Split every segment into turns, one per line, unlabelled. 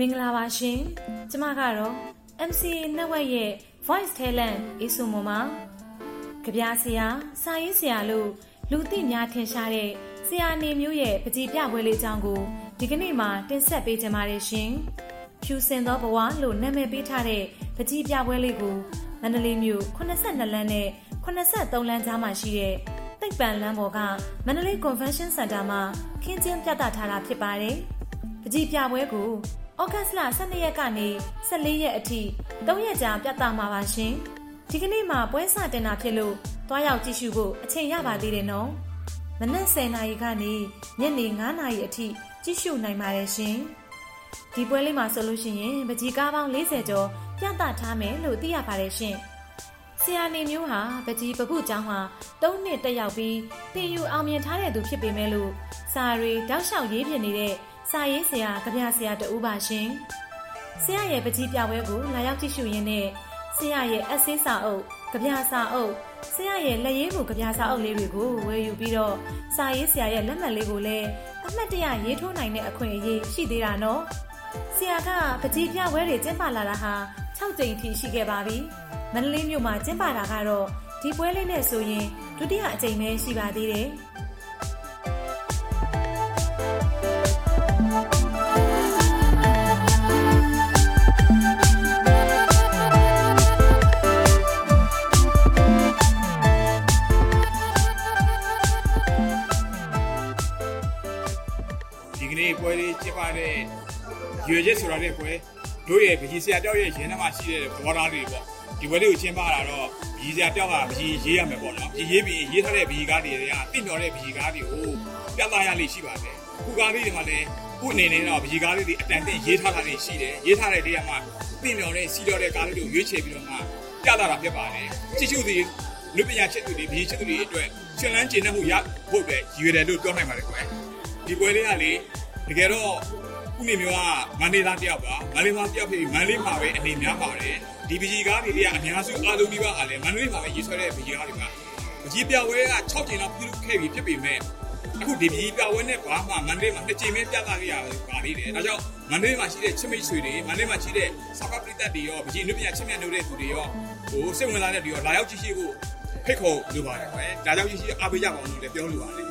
မင်္ဂလာပါရှင်ကျမကတော့ MCA Network ရဲ့ Voice Talent အေးစုံမမကြပြဆရာစာရေးဆရာလို့လူသိများထင်ရှားတဲ့ဆရာနေမျိုးရဲ့ပကြီးပြပွဲလေးအကြောင်းကိုဒီကနေ့မှာတင်ဆက်ပေးကြပါရရှင်ဖြူစင်သောဘဝလို့နာမည်ပေးထားတဲ့ပကြီးပြပွဲလေးကိုမန္တလေးမြို့82လမ်းနဲ့83လမ်းကြားမှာရှိတဲ့တိတ်ပံလမ်းပေါ်ကမန္တလေး Convention Center မှာခင်းကျင်းပြသထားတာဖြစ်ပါတယ်။ပကြီးပြပွဲကို ဩဂတ်စ်လ12ရက်ကနေ14ရက်အထိ3ရက်ကြာပြသမှာပါရှင်။ဒီကနေ့မှာပွဲစတင်တာဖြစ်လို့တွားရောက်ကြည့်ရှုဖို့အချိန်ရပါသေးတယ်နော်။မနက်10:00နာရီကနေညနေ9:00နာရီအထိကြည့်ရှုနိုင်ပါတယ်ရှင်။ဒီပွဲလေးမှာဆိုလို့ရှိရင်ပကြီးကားပေါင်း40ကျော်ပြသထားမယ်လို့သိရပါတယ်ရှင်။ဆရာနေမျိုးဟာပကြီးပခုကျောင်းမှာ၃နှစ်တက်ရောက်ပြီးတင်ယူအောင်မြင်ထားတဲ့သူဖြစ်ပေမဲ့လို့စာရီတောက်လျှောက်ရေးပြနေတဲ့ စာရေးဆရာကြပြဆရာတူပါရှင်။ဆရာရဲ့ပကြီးပြပွဲကိုလာရောက်ကြည့်ရှုရင်းနဲ့ဆရာရဲ့အဆေးစာအုပ်ကြပြစာအုပ်ဆရာရဲ့လက်ရေးမှုကြပြစာအုပ်လေးတွေကိုဝယ်ယူပြီးတော့စာရေးဆရာရဲ့လက်မှတ်လေးကိုလည်းအမှတ်တရရေးထိုးနိုင်တဲ့အခွင့်အရေးရှိသေးတာနော်။ဆရာကပကြီးပြပွဲတွေကျင်းပလာတာဟာ6ကြိမ်ထိရှိခဲ့ပါပြီ။မန္တလေးမြို့မှာကျင်းပတာကတော့ဒီပွဲလေးနဲ့ဆိုရင်ဒုတိယအကြိမ်ပဲရှိပါသေးတယ်။
နေ့ပွဲလေးကျင်းပတဲ့ရွေချက်ဆိုတာတဲ့ပွဲတို့ရဲ့ပကြီးဆရာတောက်ရဲ့ရင်းနှမှာရှိတဲ့ဘောသားတွေပေါ့ဒီပွဲလေးကိုကျင်းပတာတော့ပကြီးဆရာတောက်ကပကြီးရေးရမယ်ပေါ့နော်ပကြီးရေးပြီးရေးထားတဲ့ပကြီးကားတွေကတင့်တော်တဲ့ပကြီးကားတွေကိုပြသရလိမ့်ရှိပါတယ်ခုကားလေးတွေမှာလည်းခုအနေနဲ့တော့ပကြီးကားလေးတွေအတန်တင့်ရေးထားတာတွေရှိတယ်ရေးထားတဲ့နေရာမှာတင့်တော်တဲ့စီတော်တဲ့ကားလေးတွေကိုရွေးချယ်ပြီးတော့မှပြသတာဖြစ်ပါတယ်ချစ်ချူသည်လူပညာချစ်သူတွေပကြီးချစ်သူတွေအတွက်ရှင်လန်းကျင်တဲ့မှုရဖို့ပဲရည်ရွယ်တယ်လို့ပြောနိုင်ပါတယ်ကွယ်ဒီပွဲလေးကလေ တကယ်တော့ခုနေမျိုးကမန္တလေးသားတယောက်ပါမန္တလေးသားတယောက်ဖြစ်ပြီးမန္တလေးမှာပဲအနေများပါတယ်ဒီပကြီးကားတွေကအများစုအားလုံးဒီပါအားလဲမန္တလေးမှာပဲရေးဆွဲတဲ့ပကြီးကားတွေပါပကြီးပြပွဲက6ကြိမ်လောက်ပြုလုပ်ခဲ့ပြီးဖြစ်ပေမဲ့အခုဒီပကြီးပြပွဲနဲ့ဘာမှမန္တလေးမှာ2ကြိမ်ပဲပြသခဲ့ရပါသေးတယ်ဒါကြောင့်မန္တလေးမှာရှိတဲ့ချစ်မိတ်ဆွေတွေမန္တလေးမှာရှိတဲ့စာပပရိသတ်တွေရောပကြီးနုပညာချစ်မြတ်နိုးတဲ့သူတွေရောဟိုစိတ်ဝင်စားတဲ့တွေရောလာရောက်ကြည့်ရှိဖို့ဖိတ်ခေါ်လိုပါတယ်ကွယ်ဒါကြောင့်ကြည့်ရှိအားပေးကြပါအောင်လို့လည်းပြောလိုပါတယ်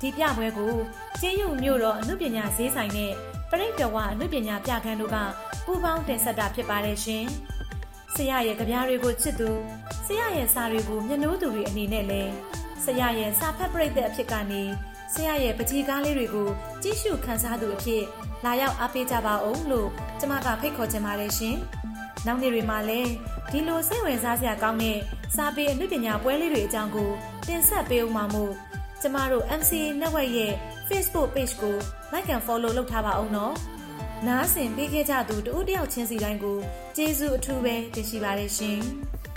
ဒီပြပွဲကိုကျေးရုံမြို့တော်အနုပညာဈေးဆိုင်နဲ့ပရိတ်တော်ဝအနုပညာပြခန်းတို့ကပူးပေါင်းတင်ဆက်တာဖြစ်ပါတယ်ရှင်။ဆရာရဲ့ကြပြားတွေကိုချစ်သူဆရာရဲ့စာတွေကိုမျက်နှိုးသူတွေအနေနဲ့လည်းဆရာရဲ့စာဖတ်ပရိတ်တဲ့အဖြစ်ကနေဆရာရဲ့ပကြီးကားလေးတွေကိုကြည့်ရှုခန်းစားသူအဖြစ်လာရောက်အားပေးကြပါအောင်လို့ကျမကဖိတ်ခေါ်ချင်ပါတယ်ရှင်။နောက်နေ့တွေမှာလည်းဒီလိုစိတ်ဝင်စားစရာကောင်းတဲ့စာပေအနုပညာပွဲလေးတွေအကြောင်းကိုတင်ဆက်ပေးဦးမှာမို့ ကျမတို့ MCA Network ရဲ့ Facebook Page ကို Like and Follow လုပ်ထားပါအောင်နော်။နားဆင်ပေးခဲ့ကြသူတဦးတယောက်ချင်းစီတိုင်းကိုကျေးဇူးအထူးပဲတင်ရှိပါတယ်ရှင်။